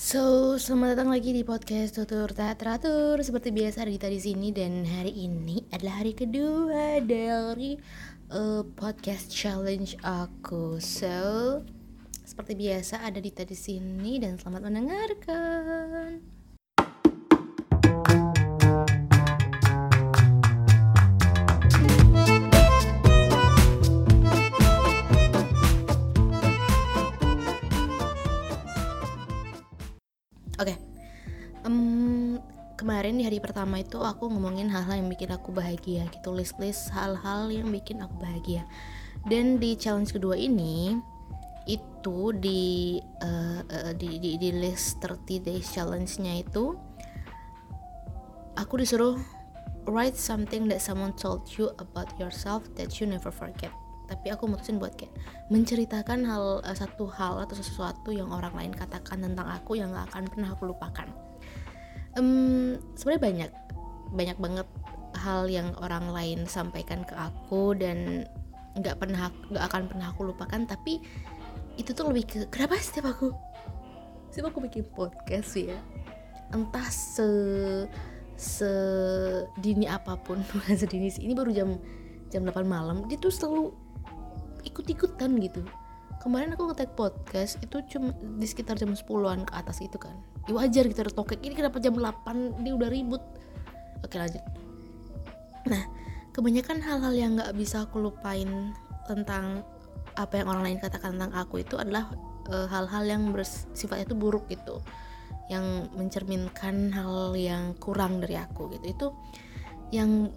So, selamat datang lagi di podcast Tutur Tak Teratur Seperti biasa Dita di sini dan hari ini adalah hari kedua dari uh, podcast challenge aku. So, seperti biasa ada Dita di sini dan selamat mendengarkan. Um, kemarin di hari pertama itu aku ngomongin hal-hal yang bikin aku bahagia gitu, list-list hal-hal yang bikin aku bahagia. Dan di challenge kedua ini itu di uh, uh, di, di di list 30 days challenge-nya itu aku disuruh write something that someone told you about yourself that you never forget tapi aku mutusin buat kayak menceritakan hal uh, satu hal atau sesuatu yang orang lain katakan tentang aku yang gak akan pernah aku lupakan um, sebenarnya banyak banyak banget hal yang orang lain sampaikan ke aku dan nggak pernah nggak akan pernah aku lupakan tapi itu tuh lebih ke kenapa setiap aku? Setiap aku bikin podcast ya. Entah se sedini apa pun bukan sedini sih. Ini baru jam jam 8 malam. Dia tuh selalu ikut-ikutan gitu. Kemarin aku ngetek podcast itu cuma di sekitar jam 10-an ke atas itu kan ya wajar gitu ada tokek ini kenapa jam 8 dia udah ribut. Oke lanjut. Nah kebanyakan hal-hal yang nggak bisa aku lupain tentang apa yang orang lain katakan tentang aku itu adalah eh, hal-hal uh, yang bersifatnya itu buruk gitu. Yang mencerminkan hal yang kurang dari aku gitu. Itu yang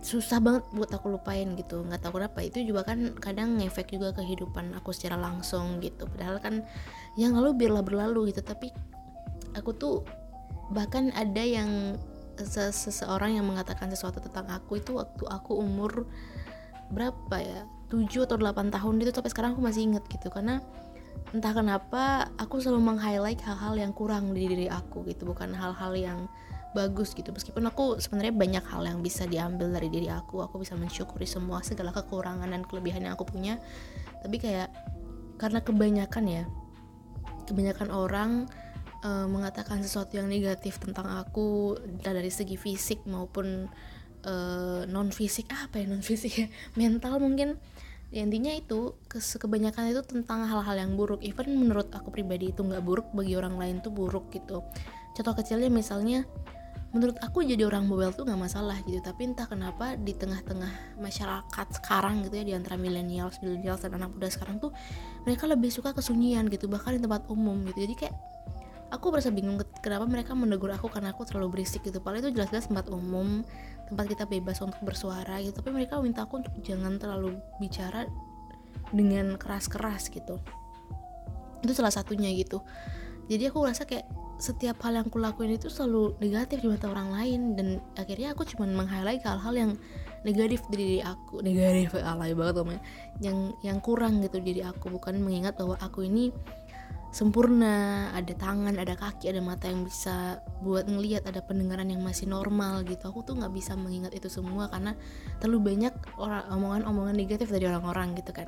susah banget buat aku lupain gitu. Nggak tahu kenapa. Itu juga kan kadang ngefek juga kehidupan aku secara langsung gitu. Padahal kan yang lalu biarlah berlalu gitu. Tapi aku tuh bahkan ada yang seseorang yang mengatakan sesuatu tentang aku itu waktu aku umur berapa ya? 7 atau 8 tahun itu sampai sekarang aku masih inget gitu. Karena entah kenapa aku selalu meng-highlight hal-hal yang kurang di diri aku gitu bukan hal-hal yang bagus gitu. Meskipun aku sebenarnya banyak hal yang bisa diambil dari diri aku aku bisa mensyukuri semua segala kekurangan dan kelebihan yang aku punya. Tapi kayak karena kebanyakan ya kebanyakan orang uh, mengatakan sesuatu yang negatif tentang aku dari segi fisik maupun uh, non fisik apa ya non fisik ya? Mental mungkin. Ya, intinya itu kebanyakan itu tentang hal-hal yang buruk. Even menurut aku pribadi itu nggak buruk bagi orang lain tuh buruk gitu. Contoh kecilnya misalnya menurut aku jadi orang bawel tuh nggak masalah gitu. Tapi entah kenapa di tengah-tengah masyarakat sekarang gitu ya di antara milenial milenial dan anak muda sekarang tuh mereka lebih suka kesunyian gitu bahkan di tempat umum gitu. Jadi kayak aku merasa bingung kenapa mereka menegur aku karena aku terlalu berisik gitu. Padahal itu jelas-jelas tempat umum tempat kita bebas untuk bersuara gitu. Tapi mereka minta aku untuk jangan terlalu bicara dengan keras-keras gitu. Itu salah satunya gitu. Jadi aku rasa kayak setiap hal yang kulakuin itu selalu negatif di mata orang lain. Dan akhirnya aku cuma meng-highlight hal-hal yang negatif di diri aku. Negatif alay banget namanya yang yang kurang gitu di diri aku. Bukan mengingat bahwa aku ini sempurna ada tangan ada kaki ada mata yang bisa buat ngelihat ada pendengaran yang masih normal gitu. Aku tuh nggak bisa mengingat itu semua karena terlalu banyak orang omongan-omongan negatif dari orang-orang gitu kan.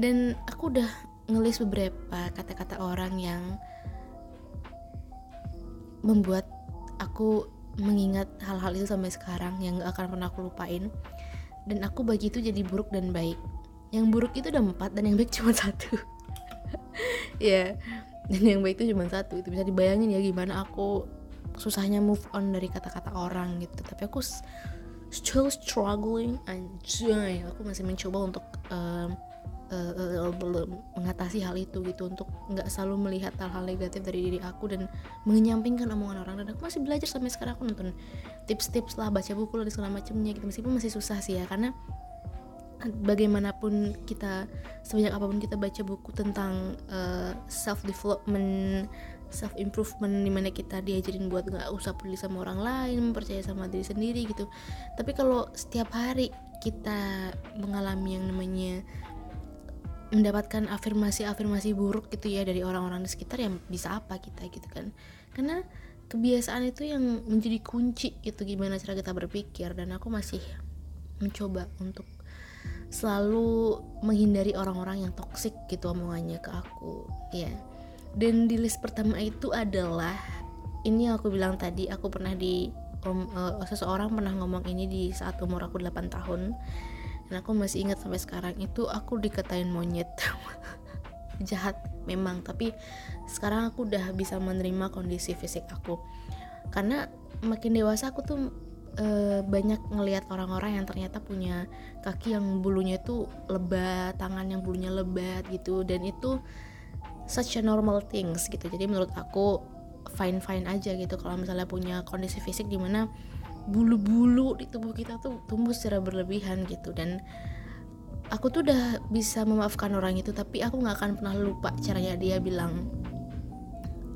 Dan aku udah ngelis beberapa kata-kata orang yang membuat aku mengingat hal-hal itu sampai sekarang yang gak akan pernah aku lupain. Dan aku bagi itu jadi buruk dan baik. Yang buruk itu ada empat dan yang baik cuma satu ya dan yang baik itu cuma satu itu bisa dibayangin ya gimana aku susahnya move on dari kata-kata orang gitu. Tapi aku still struggling anjay. Aku masih mencoba untuk um, uh, uh, mengatasi hal itu gitu untuk nggak selalu melihat hal-hal negatif dari diri aku dan menyampingkan omongan orang. Dan aku masih belajar sampai sekarang aku nonton tips-tips lah baca buku lah dan segala macamnya gitu. Meskipun masih susah sih ya karena bagaimanapun kita sebanyak apa pun kita baca buku tentang uh, self development self improvement di mana kita diajarin buat nggak usah peduli sama orang lain percaya sama diri sendiri gitu. Tapi kalau setiap hari kita mengalami yang namanya mendapatkan afirmasi-afirmasi buruk gitu ya dari orang-orang di sekitar yang bisa apa kita gitu kan. Karena kebiasaan itu yang menjadi kunci gitu gimana cara kita berpikir dan aku masih mencoba untuk selalu menghindari orang-orang yang toksik gitu omongannya ke aku ya dan di list pertama itu adalah ini yang aku bilang tadi aku pernah di um, uh, seseorang pernah ngomong ini di saat umur aku 8 tahun. Dan aku masih ingat sampai sekarang itu aku dikatain monyet. Jahat memang. Tapi sekarang aku udah bisa menerima kondisi fisik aku. Karena makin dewasa aku tuh e, banyak ngelihat orang-orang yang ternyata punya kaki yang bulunya itu lebat tangan yang bulunya lebat gitu. Dan itu such a normal things gitu. Jadi menurut aku fine fine aja gitu. Kalau misalnya punya kondisi fisik di mana bulu-bulu di tubuh kita tuh tumbuh secara berlebihan gitu. Dan aku tuh udah bisa memaafkan orang itu tapi aku nggak akan pernah lupa caranya dia bilang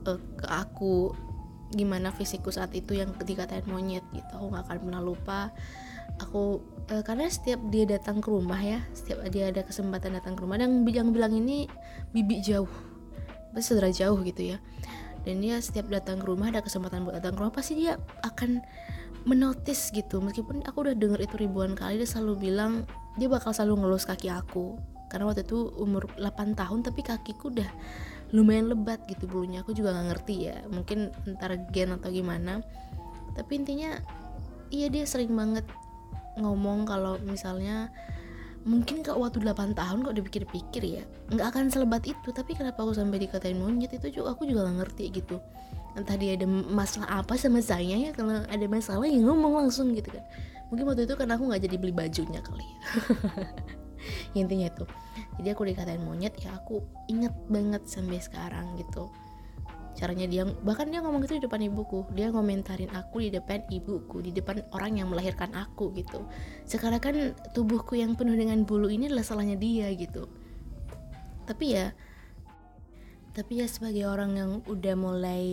uh, ke aku gimana fisikku saat itu yang dikatain monyet gitu. Aku nggak akan pernah lupa. Aku uh, karena setiap dia datang ke rumah ya setiap dia ada kesempatan datang ke rumah dan yang bilang ini bibi jauh pasti saudara jauh gitu ya. Dan dia setiap datang ke rumah ada kesempatan buat datang ke rumah pasti dia akan menotis gitu. Meskipun aku udah denger itu ribuan kali dia selalu bilang dia bakal selalu ngelus kaki aku. Karena waktu itu umur 8 tahun tapi kakiku udah lumayan lebat gitu bulunya aku juga nggak ngerti ya mungkin antara gen atau gimana. Tapi intinya iya dia sering banget ngomong kalau misalnya mungkin kak waktu 8 tahun kok dipikir-pikir ya nggak akan selebat itu tapi kenapa aku sampai dikatain monyet itu juga aku juga nggak ngerti gitu. Entah dia ada masalah apa sama saya ya kalau ada masalah ya ngomong langsung gitu kan. Mungkin waktu itu karena aku nggak jadi beli bajunya kali ya intinya itu. Jadi aku dikatain monyet ya aku inget banget sampai sekarang gitu. Caranya dia bahkan dia ngomong gitu di depan ibuku. Dia ngomentarin aku di depan ibuku di depan orang yang melahirkan aku gitu. Sekarang kan tubuhku yang penuh dengan bulu ini adalah salahnya dia gitu. Tapi ya tapi ya sebagai orang yang udah mulai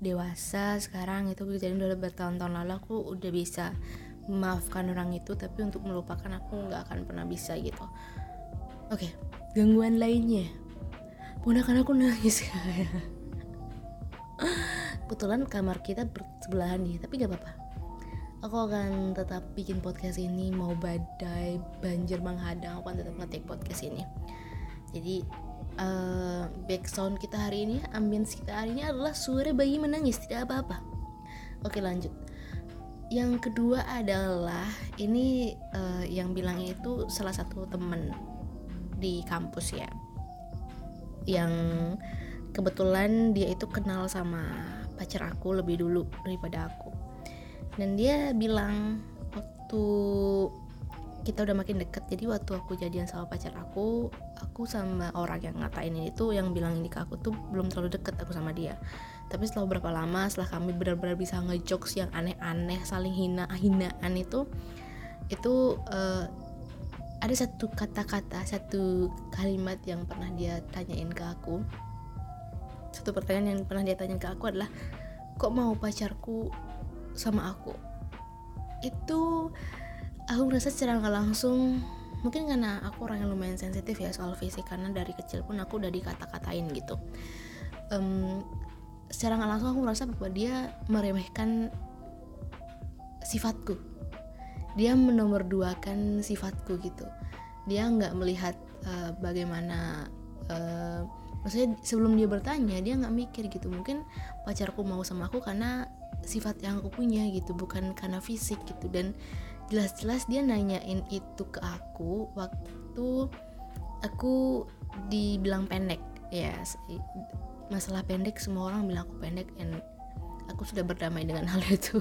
dewasa sekarang itu kejadian udah bertahun-tahun lalu aku udah bisa memaafkan orang itu tapi untuk melupakan aku nggak akan pernah bisa gitu. Oke gangguan lainnya. Ponakan aku nangis kayak. Kebetulan kamar kita bersebelahan nih tapi gak apa-apa. Aku akan tetap bikin podcast ini mau badai banjir menghadang aku akan tetap ngetik podcast ini. Jadi uh, background kita hari ini ambience kita hari ini adalah suara bayi menangis tidak apa-apa. Oke lanjut yang kedua adalah ini uh, yang bilangnya itu salah satu temen di kampus ya. Yang kebetulan dia itu kenal sama pacar aku lebih dulu daripada aku. Dan dia bilang waktu kita udah makin deket jadi waktu aku jadian sama pacar aku aku sama orang yang ngatain ini tuh yang bilang ini ke aku tuh belum terlalu deket aku sama dia. Tapi setelah beberapa lama setelah kami benar-benar bisa ngejokes yang aneh-aneh saling hina hinaan itu itu uh, ada satu kata-kata satu kalimat yang pernah dia tanyain ke aku. Satu pertanyaan yang pernah dia tanya ke aku adalah kok mau pacarku sama aku? Itu aku merasa secara nggak langsung mungkin karena aku orang yang lumayan sensitif ya soal fisik karena dari kecil pun aku udah dikata-katain gitu. Um, secara nggak langsung aku merasa bahwa dia meremehkan sifatku. Dia menomorduakan sifatku gitu. Dia nggak melihat uh, bagaimana uh, maksudnya sebelum dia bertanya dia nggak mikir gitu. Mungkin pacarku mau sama aku karena sifat yang aku punya gitu bukan karena fisik gitu. Dan jelas-jelas dia nanyain itu ke aku waktu aku dibilang pendek. Ya masalah pendek semua orang bilang aku pendek dan aku sudah berdamai dengan hal itu.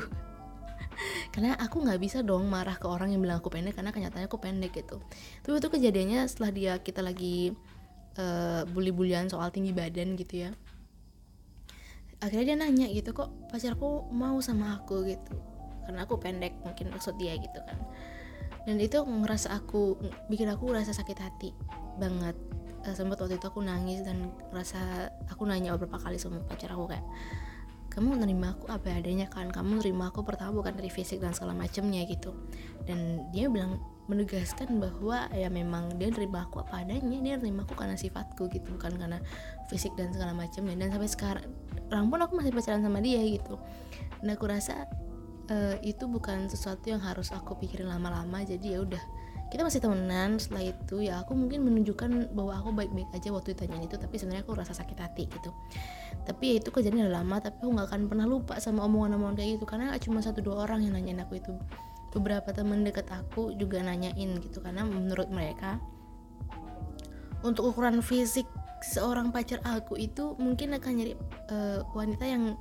Karena aku nggak bisa dong marah ke orang yang bilang aku pendek karena kenyataannya aku pendek gitu. Tapi itu kejadiannya setelah dia kita lagi uh, bully-bulian soal tinggi badan gitu ya. Akhirnya dia nanya gitu kok pacarku mau sama aku? gitu karena aku pendek mungkin maksud dia gitu kan. Dan itu ngerasa aku bikin aku ngerasa sakit hati banget. Uh, sempat waktu itu aku nangis dan ngerasa aku nanya beberapa kali sama pacar aku kayak kamu nerima aku apa adanya kan? Kamu nerima aku pertama bukan dari fisik dan segala macamnya gitu. Dan dia bilang menegaskan bahwa ya memang dia nerima aku apa adanya dia nerima aku karena sifatku gitu bukan karena fisik dan segala macamnya. Dan sampai sekarang pun aku masih pacaran sama dia gitu. Dan aku rasa uh, itu bukan sesuatu yang harus aku pikirin lama-lama jadi ya udah. Kita masih temenan setelah itu ya aku mungkin menunjukkan bahwa aku baik-baik aja waktu ditanyain itu tapi sebenarnya aku rasa sakit hati gitu. Tapi ya itu kejadian udah lama tapi aku nggak akan pernah lupa sama omongan-omongan kayak gitu karena cuma satu dua orang yang nanyain aku itu. Beberapa teman dekat aku juga nanyain gitu karena menurut mereka untuk ukuran fisik seorang pacar aku itu mungkin akan nyari uh, wanita yang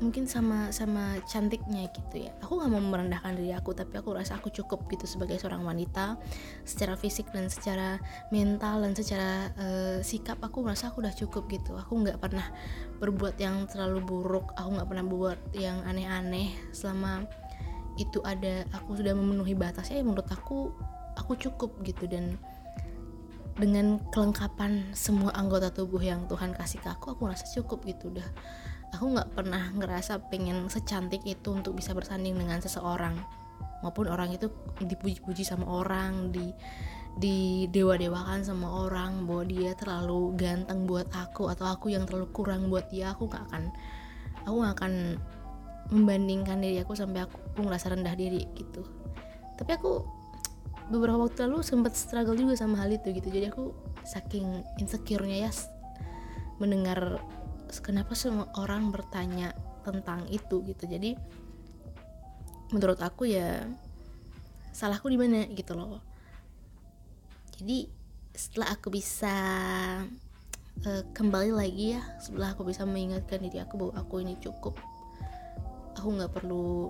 mungkin sama sama cantiknya gitu ya. Aku nggak mau merendahkan diri aku tapi aku rasa aku cukup gitu sebagai seorang wanita. Secara fisik dan secara mental dan secara uh, sikap aku merasa aku udah cukup gitu. Aku nggak pernah berbuat yang terlalu buruk. Aku nggak pernah buat yang aneh-aneh. Selama itu ada aku sudah memenuhi batasnya ya menurut aku aku cukup gitu. Dan dengan kelengkapan semua anggota tubuh yang Tuhan kasih ke aku aku merasa cukup gitu. Udah aku nggak pernah ngerasa pengen secantik itu untuk bisa bersanding dengan seseorang. Maupun orang itu dipuji-puji sama orang di di dewa-dewakan sama orang bahwa dia terlalu ganteng buat aku atau aku yang terlalu kurang buat dia aku nggak akan aku gak akan membandingkan diri aku sampai aku, aku ngerasa rendah diri gitu. Tapi aku beberapa waktu lalu sempat struggle juga sama hal itu gitu. Jadi aku saking insecure-nya ya mendengar kenapa semua orang bertanya tentang itu gitu. Jadi menurut aku ya salahku di mana gitu loh. Jadi setelah aku bisa uh, kembali lagi ya setelah aku bisa mengingatkan diri aku bahwa aku ini cukup aku nggak perlu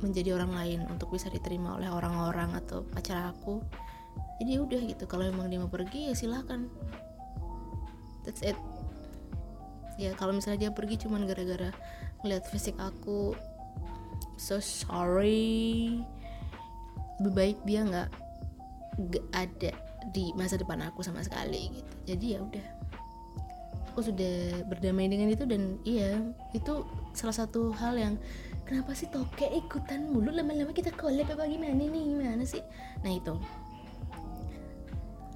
menjadi orang lain untuk bisa diterima oleh orang-orang atau pacar aku jadi udah gitu. Kalau emang dia mau pergi ya silahkan. That's it ya kalau misalnya dia pergi cuman gara-gara ngeliat fisik aku so sorry. Lebih baik dia nggak ada di masa depan aku sama sekali gitu. Jadi ya udah. Aku sudah berdamai dengan itu dan iya itu salah satu hal yang kenapa sih toke ikutan mulu? Lama-lama kita collab apa gimana nih? Gimana sih? Nah itu.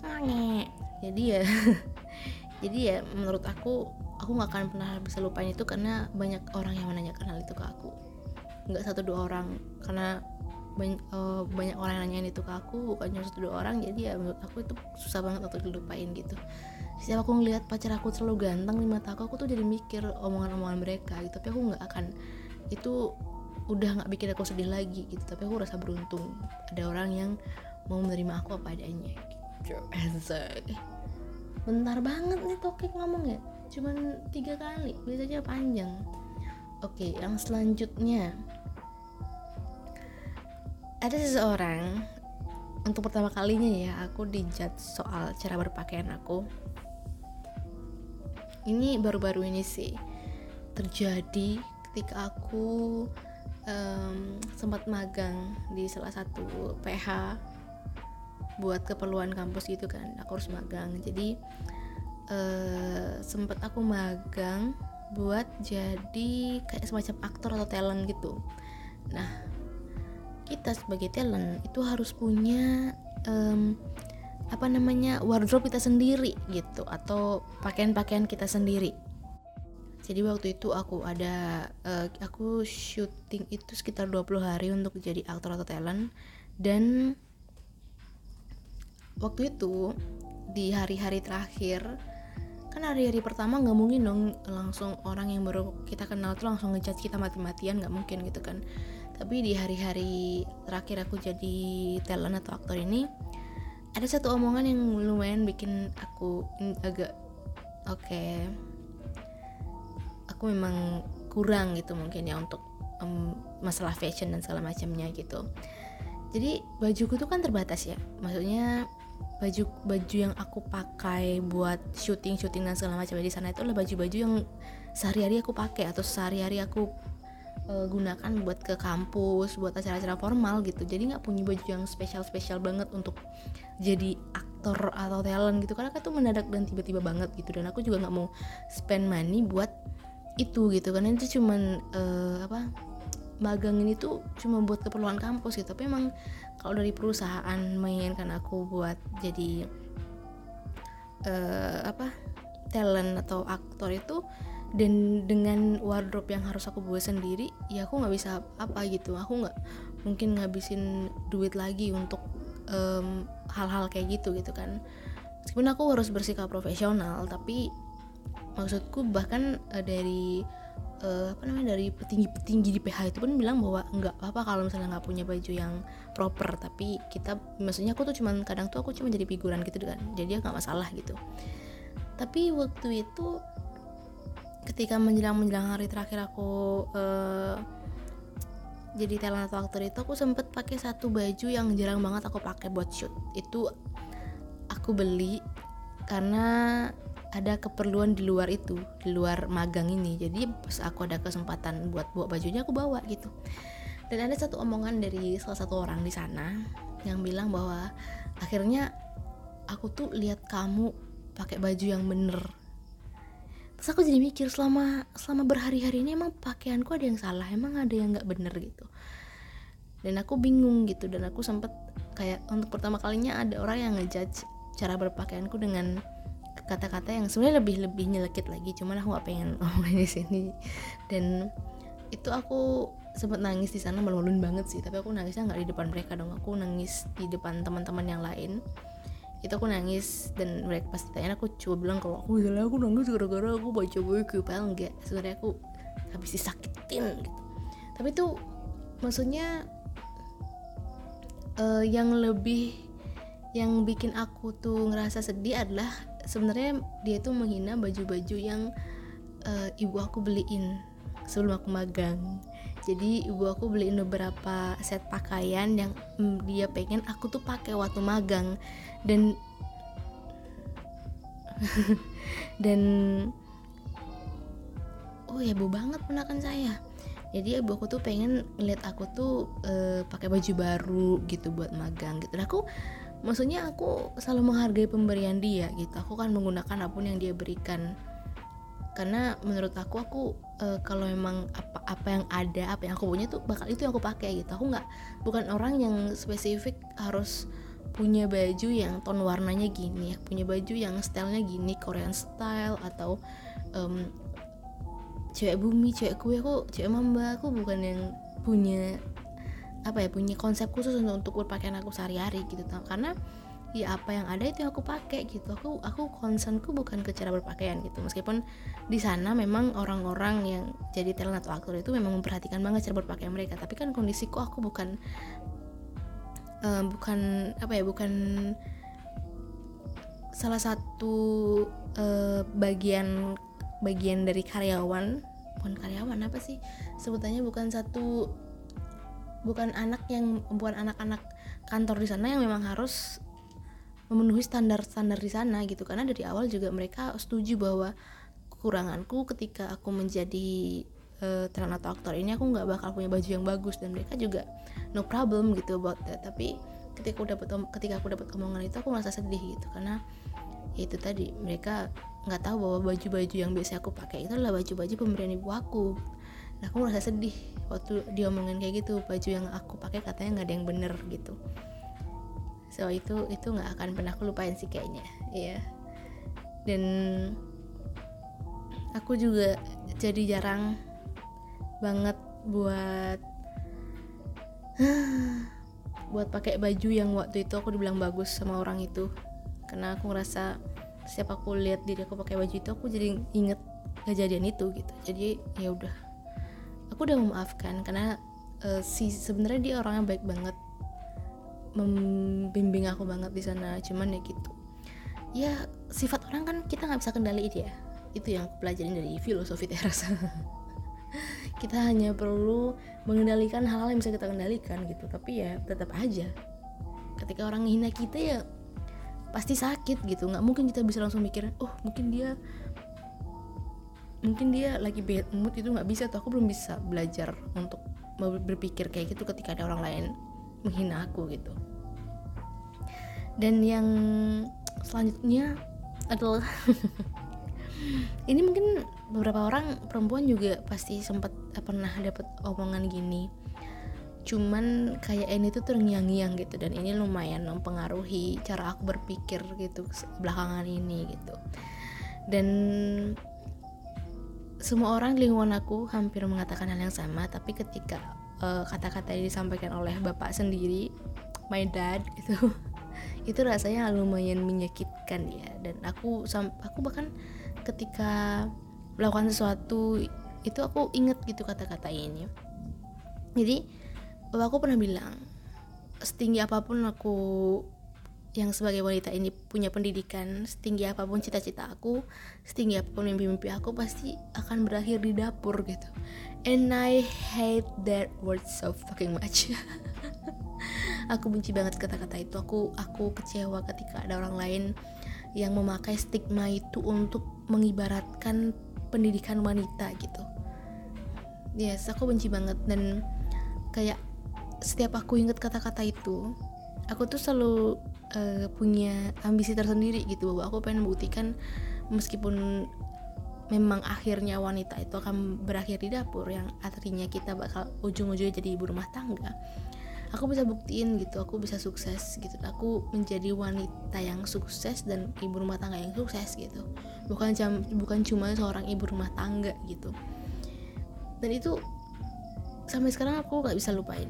Aneh jadi ya jadi ya menurut aku aku nggak akan pernah bisa lupain itu karena banyak orang yang menanyakan hal itu ke aku. Nggak satu dua orang karena banyak, uh, banyak orang yang nanyain itu ke aku bukan cuma satu dua orang jadi ya menurut aku itu susah banget untuk dilupain gitu. Setiap aku ngelihat pacar aku terlalu ganteng di mata aku aku tuh jadi mikir omongan-omongan mereka gitu. Tapi aku nggak akan itu udah nggak bikin aku sedih lagi gitu. Tapi aku rasa beruntung ada orang yang mau menerima aku apa adanya gitu. Bentar banget nih tokek ngomong ya cuman tiga kali biasanya panjang. Oke yang selanjutnya. Ada seseorang untuk pertama kalinya ya aku dijat soal cara berpakaian aku. Ini baru-baru ini sih terjadi ketika aku um, sempat magang di salah satu PH buat keperluan kampus gitu kan aku harus magang. Jadi uh, sempet aku magang buat jadi kayak semacam aktor atau talent gitu. Nah kita sebagai talent itu harus punya um, apa namanya wardrobe kita sendiri gitu atau pakaian-pakaian kita sendiri. Jadi waktu itu aku ada uh, aku syuting itu sekitar 20 hari untuk jadi aktor atau talent. Dan waktu itu di hari-hari terakhir kan hari-hari pertama nggak mungkin dong langsung orang yang baru kita kenal tuh langsung ngejudge kita mati-matian nggak mungkin gitu kan. Tapi di hari-hari terakhir aku jadi talent atau aktor ini ada satu omongan yang lumayan bikin aku agak oke okay, aku memang kurang gitu mungkin ya untuk um, masalah fashion dan segala macamnya gitu. Jadi bajuku tuh kan terbatas ya maksudnya baju baju yang aku pakai buat syuting syuting dan segala macam di sana itu adalah baju-baju yang sehari-hari aku pakai atau sehari-hari aku uh, gunakan buat ke kampus buat acara-acara formal gitu. Jadi nggak punya baju yang spesial-spesial banget untuk jadi aktor atau talent gitu. Karena kan itu mendadak dan tiba-tiba banget gitu. Dan aku juga nggak mau spend money buat itu gitu. Karena itu cuman uh, apa magang ini tuh cuma buat keperluan kampus gitu tapi emang kalau dari perusahaan menginginkan aku buat jadi uh, apa talent atau aktor itu dan dengan wardrobe yang harus aku buat sendiri ya aku nggak bisa apa gitu. Aku nggak mungkin ngabisin duit lagi untuk em, hal-hal kayak gitu gitu kan. Meskipun aku harus bersikap profesional tapi maksudku bahkan eh, dari eh, apa namanya dari petinggi-petinggi di PH itu pun bilang bahwa nggak apa-apa kalau misalnya nggak punya baju yang proper. Tapi kita maksudnya aku tuh cuman kadang tuh aku cuma jadi figuran gitu kan. Jadi nggak masalah gitu. Tapi waktu itu ketika menjelang menjelang hari terakhir aku eh, jadi talent atau aktor itu aku sempet pakai satu baju yang jarang banget aku pakai buat shoot. Itu aku beli karena ada keperluan di luar itu di luar magang ini. Jadi pas aku ada kesempatan buat bawa bajunya aku bawa gitu. Dan ada satu omongan dari salah satu orang di sana yang bilang bahwa akhirnya aku tuh lihat kamu pakai baju yang bener. Terus aku jadi mikir selama selama berhari-hari ini emang pakaianku ada yang salah emang ada yang nggak bener gitu. Dan aku bingung gitu. Dan aku sempet kayak untuk pertama kalinya ada orang yang ngejudge cara berpakaianku dengan kata-kata yang sebenarnya lebih lebih nyelekit lagi. Cuman aku gak pengen ngomongin di sini. Dan itu aku sempet nangis di sana malu-maluin banget sih. Tapi aku nangisnya nggak di depan mereka dong. Aku nangis di depan teman-teman yang lain. Itu aku nangis dan mereka pasti tanya aku coba bilang kalau aku misalnya aku nangis gara-gara aku baca buku padahal enggak. Sebenarnya aku habis disakitin gitu. Tapi itu maksudnya eh, yang lebih yang bikin aku tuh ngerasa sedih adalah sebenarnya dia tuh menghina baju-baju yang eh, ibu aku beliin sebelum aku magang. Jadi ibu aku beliin beberapa set pakaian yang mm, dia pengen aku tuh pakai waktu magang. Dan dan oh ya bu banget penakan saya. Jadi ibu aku tuh pengen ngeliat aku tuh eh, pakai baju baru gitu buat magang gitu. Dan aku maksudnya aku selalu menghargai pemberian dia gitu. Aku kan menggunakan apa pun yang dia berikan. Karena menurut aku aku eh, kalau memang apa apa yang ada apa yang aku punya tuh bakal itu yang aku pakai gitu. Aku nggak bukan orang yang spesifik harus punya baju yang tone warnanya gini punya baju yang stylenya gini Korean style atau em, cewek bumi cewek kue. Aku cewek mamba aku bukan yang punya apa ya punya konsep khusus untuk untuk berpakaian aku sehari-hari gitu karena ya apa yang ada itu yang aku pakai gitu. Aku aku concernku bukan ke cara berpakaian gitu. Meskipun di sana memang orang-orang yang jadi talent atau aktor itu memang memperhatikan banget cara berpakaian mereka. Tapi kan kondisiku aku bukan eh, bukan apa ya bukan salah satu eh, bagian bagian dari karyawan. Bukan karyawan apa sih? Sebutannya bukan satu bukan anak yang bukan anak-anak kantor di sana yang memang harus memenuhi standar-standar di sana gitu. Karena dari awal juga mereka setuju bahwa kekuranganku ketika aku menjadi uh, atau aktor ini aku nggak bakal punya baju yang bagus. Dan mereka juga no problem gitu that. Tapi ketika aku dapat ketika aku dapat omongan itu aku merasa sedih gitu. Karena ya itu tadi mereka nggak tahu bahwa baju-baju yang biasa aku pakai itu adalah baju-baju pemberian ibu aku aku merasa sedih waktu dia omongin kayak gitu baju yang aku pakai katanya nggak ada yang bener gitu. So itu itu nggak akan pernah aku lupain sih kayaknya ya dan aku juga jadi jarang banget buat buat pakai baju yang waktu itu aku dibilang bagus sama orang itu. Karena aku ngerasa setiap aku lihat diri aku pakai baju itu aku jadi inget kejadian itu gitu. Jadi ya udah aku udah memaafkan karena eh, si sebenarnya dia orang yang baik banget. Membimbing aku banget di sana cuman ya gitu. Ya sifat orang kan kita nggak bisa kendaliin ya itu yang aku pelajarin dari filosofi teras. Kita hanya perlu mengendalikan hal-hal yang bisa kita kendalikan gitu tapi ya tetap aja. Ketika orang hina kita ya pasti sakit gitu. Nggak mungkin kita bisa langsung mikir oh mungkin dia mungkin dia lagi bad mood itu nggak bisa tuh aku belum bisa belajar untuk berpikir kayak gitu ketika ada orang lain menghina aku gitu. Dan yang selanjutnya adalah ini mungkin beberapa orang perempuan juga pasti sempat pernah dapat omongan gini. Cuman kayak ini tuh terngiang-ngiang gitu dan ini lumayan mempengaruhi cara aku berpikir gitu belakangan ini gitu. Dan semua orang di lingkungan aku hampir mengatakan hal yang sama tapi ketika uh, kata-kata ini disampaikan oleh bapak sendiri my dad gitu itu rasanya lumayan menyakitkan ya. Dan aku aku bahkan ketika melakukan sesuatu itu aku inget gitu kata-kata ini. Jadi aku pernah bilang setinggi apa pun aku yang sebagai wanita ini punya pendidikan setinggi apa pun cita-cita aku setinggi apa pun mimpi-mimpi aku pasti akan berakhir di dapur gitu. And I hate that word so fucking much. Aku benci banget kata-kata itu. Aku aku kecewa ketika ada orang lain yang memakai stigma itu untuk mengibaratkan pendidikan wanita gitu. Yes aku benci banget. Dan kayak setiap aku inget kata-kata itu aku tuh selalu uh, punya ambisi tersendiri gitu bahwa aku pengen buktikan meskipun memang akhirnya wanita itu akan berakhir di dapur yang artinya kita bakal ujung-ujungnya jadi ibu rumah tangga aku bisa buktiin gitu aku bisa sukses gitu. Aku menjadi wanita yang sukses dan ibu rumah tangga yang sukses gitu. Bukan jam bukan cuma seorang ibu rumah tangga gitu. Dan itu sampai sekarang aku gak bisa lupain.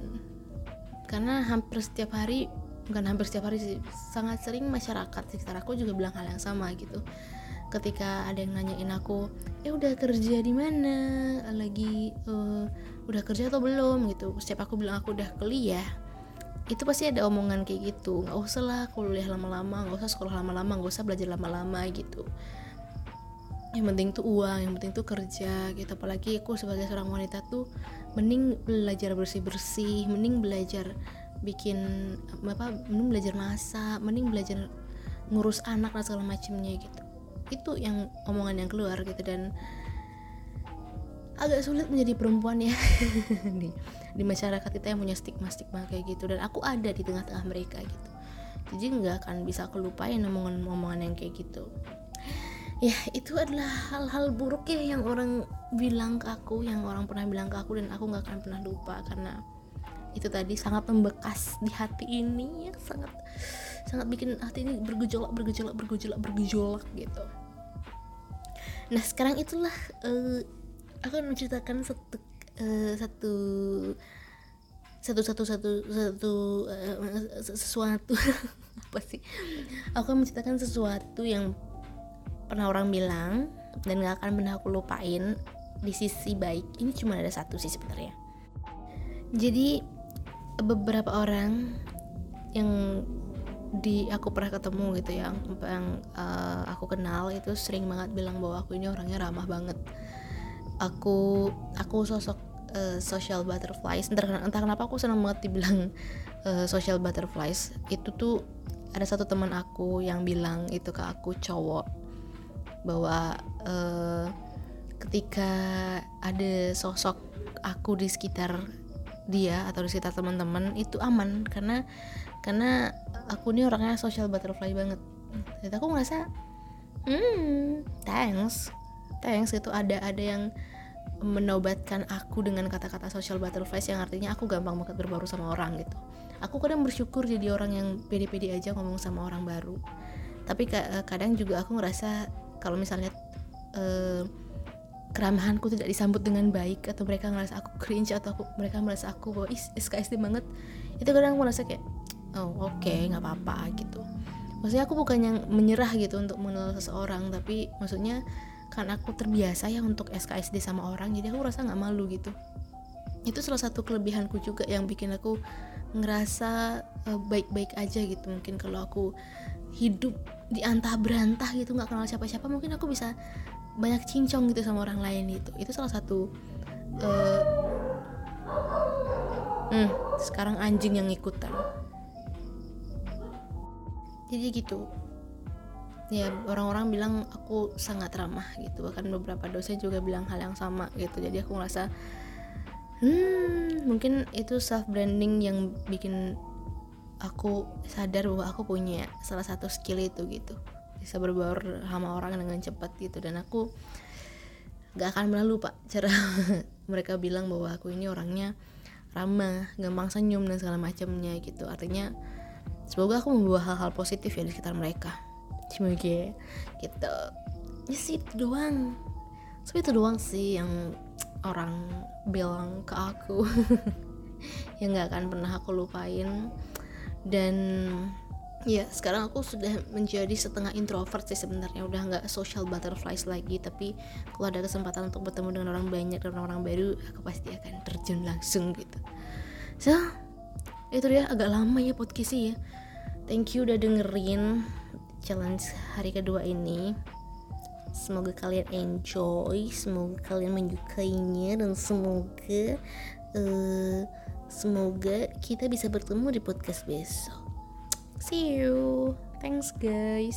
Karena hampir setiap hari bukan hampir setiap hari sih sangat sering masyarakat sekitar aku juga bilang hal yang sama gitu. Ketika ada yang nanyain aku eh udah kerja di mana? Lagi uh, udah kerja atau belum? Gitu. Setiap aku bilang aku udah kuliah itu pasti ada omongan kayak gitu. Nggak usah lah kuliah lama-lama nggak usah sekolah lama-lama nggak usah belajar lama-lama gitu. Yang penting tuh uang yang penting tuh kerja gitu. Apalagi aku sebagai seorang wanita tuh mending belajar bersih-bersih mending belajar bikin apa mending belajar masak mending belajar ngurus anak dan segala macamnya gitu. Itu yang omongan yang keluar gitu dan agak sulit menjadi perempuan ya. Di, di masyarakat kita yang punya stigma stigma kayak gitu dan aku ada di tengah-tengah mereka gitu. Jadi nggak akan bisa aku lupain omongan-omongan yang kayak gitu. Ya itu adalah hal-hal buruk ya yang orang bilang ke aku yang orang pernah bilang ke aku dan aku nggak akan pernah lupa karena itu tadi sangat membekas di hati ini yang sangat sangat bikin hati ini bergejolak bergejolak bergejolak bergejolak gitu. Nah sekarang itulah uh, akan menceritakan satu uh, satu satu satu satu satu uh, sesuatu. Apa sih? Aku akan menceritakan sesuatu yang pernah orang bilang dan gak akan pernah aku lupain di sisi baik. Ini cuma ada satu sih sebenarnya. Jadi beberapa orang yang di aku pernah ketemu gitu ya yang uh, aku kenal itu sering banget bilang bahwa aku ini orangnya ramah banget. Aku aku sosok uh, social butterflies. Entah, entah kenapa aku senang banget dibilang uh, social butterflies. Itu tuh ada satu teman aku yang bilang itu ke aku cowok bahwa uh, ketika ada sosok aku di sekitar dia atau di sekitar teman-teman itu aman. Karena karena aku ini orangnya social butterfly banget. Jadi aku ngerasa hmm thanks. Thanks. Itu ada ada yang menobatkan aku dengan kata-kata social butterflies yang artinya aku gampang banget berbaru sama orang gitu. Aku kadang bersyukur jadi orang yang pede-pede aja ngomong sama orang baru. Tapi kadang juga aku ngerasa kalau misalnya uh, keramahanku tidak disambut dengan baik atau mereka ngerasa aku cringe atau aku, mereka merasa aku bahwa is SKSD banget. Itu kadang aku merasa kayak oh oke okay, nggak apa-apa gitu. Maksudnya aku bukan yang menyerah gitu untuk mengenal seseorang tapi maksudnya karena aku terbiasa ya untuk SKSD sama orang jadi aku rasa nggak malu gitu. Itu salah satu kelebihanku juga yang bikin aku ngerasa uh, baik-baik aja gitu. Mungkin kalau aku hidup di antah berantah gitu nggak kenal siapa-siapa mungkin aku bisa banyak cincong gitu sama orang lain itu itu salah satu uh, hmm, sekarang anjing yang ikutan jadi gitu. Ya orang-orang bilang aku sangat ramah gitu. Bahkan beberapa dosen juga bilang hal yang sama gitu. Jadi aku ngerasa hmm mungkin itu self branding yang bikin aku sadar bahwa aku punya salah satu skill itu gitu bisa berbaur sama orang dengan cepat gitu. Dan aku gak akan pernah lupa cara mereka bilang bahwa aku ini orangnya ramah gampang senyum dan segala macamnya gitu. Artinya semoga aku membawa hal-hal positif ya di sekitar mereka. Semoga gitu. Ya sih itu doang. So itu doang sih yang orang bilang ke aku. Yang gak akan pernah aku lupain. Dan ya sekarang aku sudah menjadi setengah introvert sih sebenarnya. Udah nggak social butterflies lagi tapi kalau ada kesempatan untuk bertemu dengan orang banyak dan orang-orang baru aku pasti akan terjun langsung gitu. So itu dia agak lama ya podcastnya ya. Thank you udah dengerin challenge hari kedua ini. Semoga kalian enjoy semoga kalian menyukainya dan semoga uh, semoga kita bisa bertemu di podcast besok See you. Thanks, guys.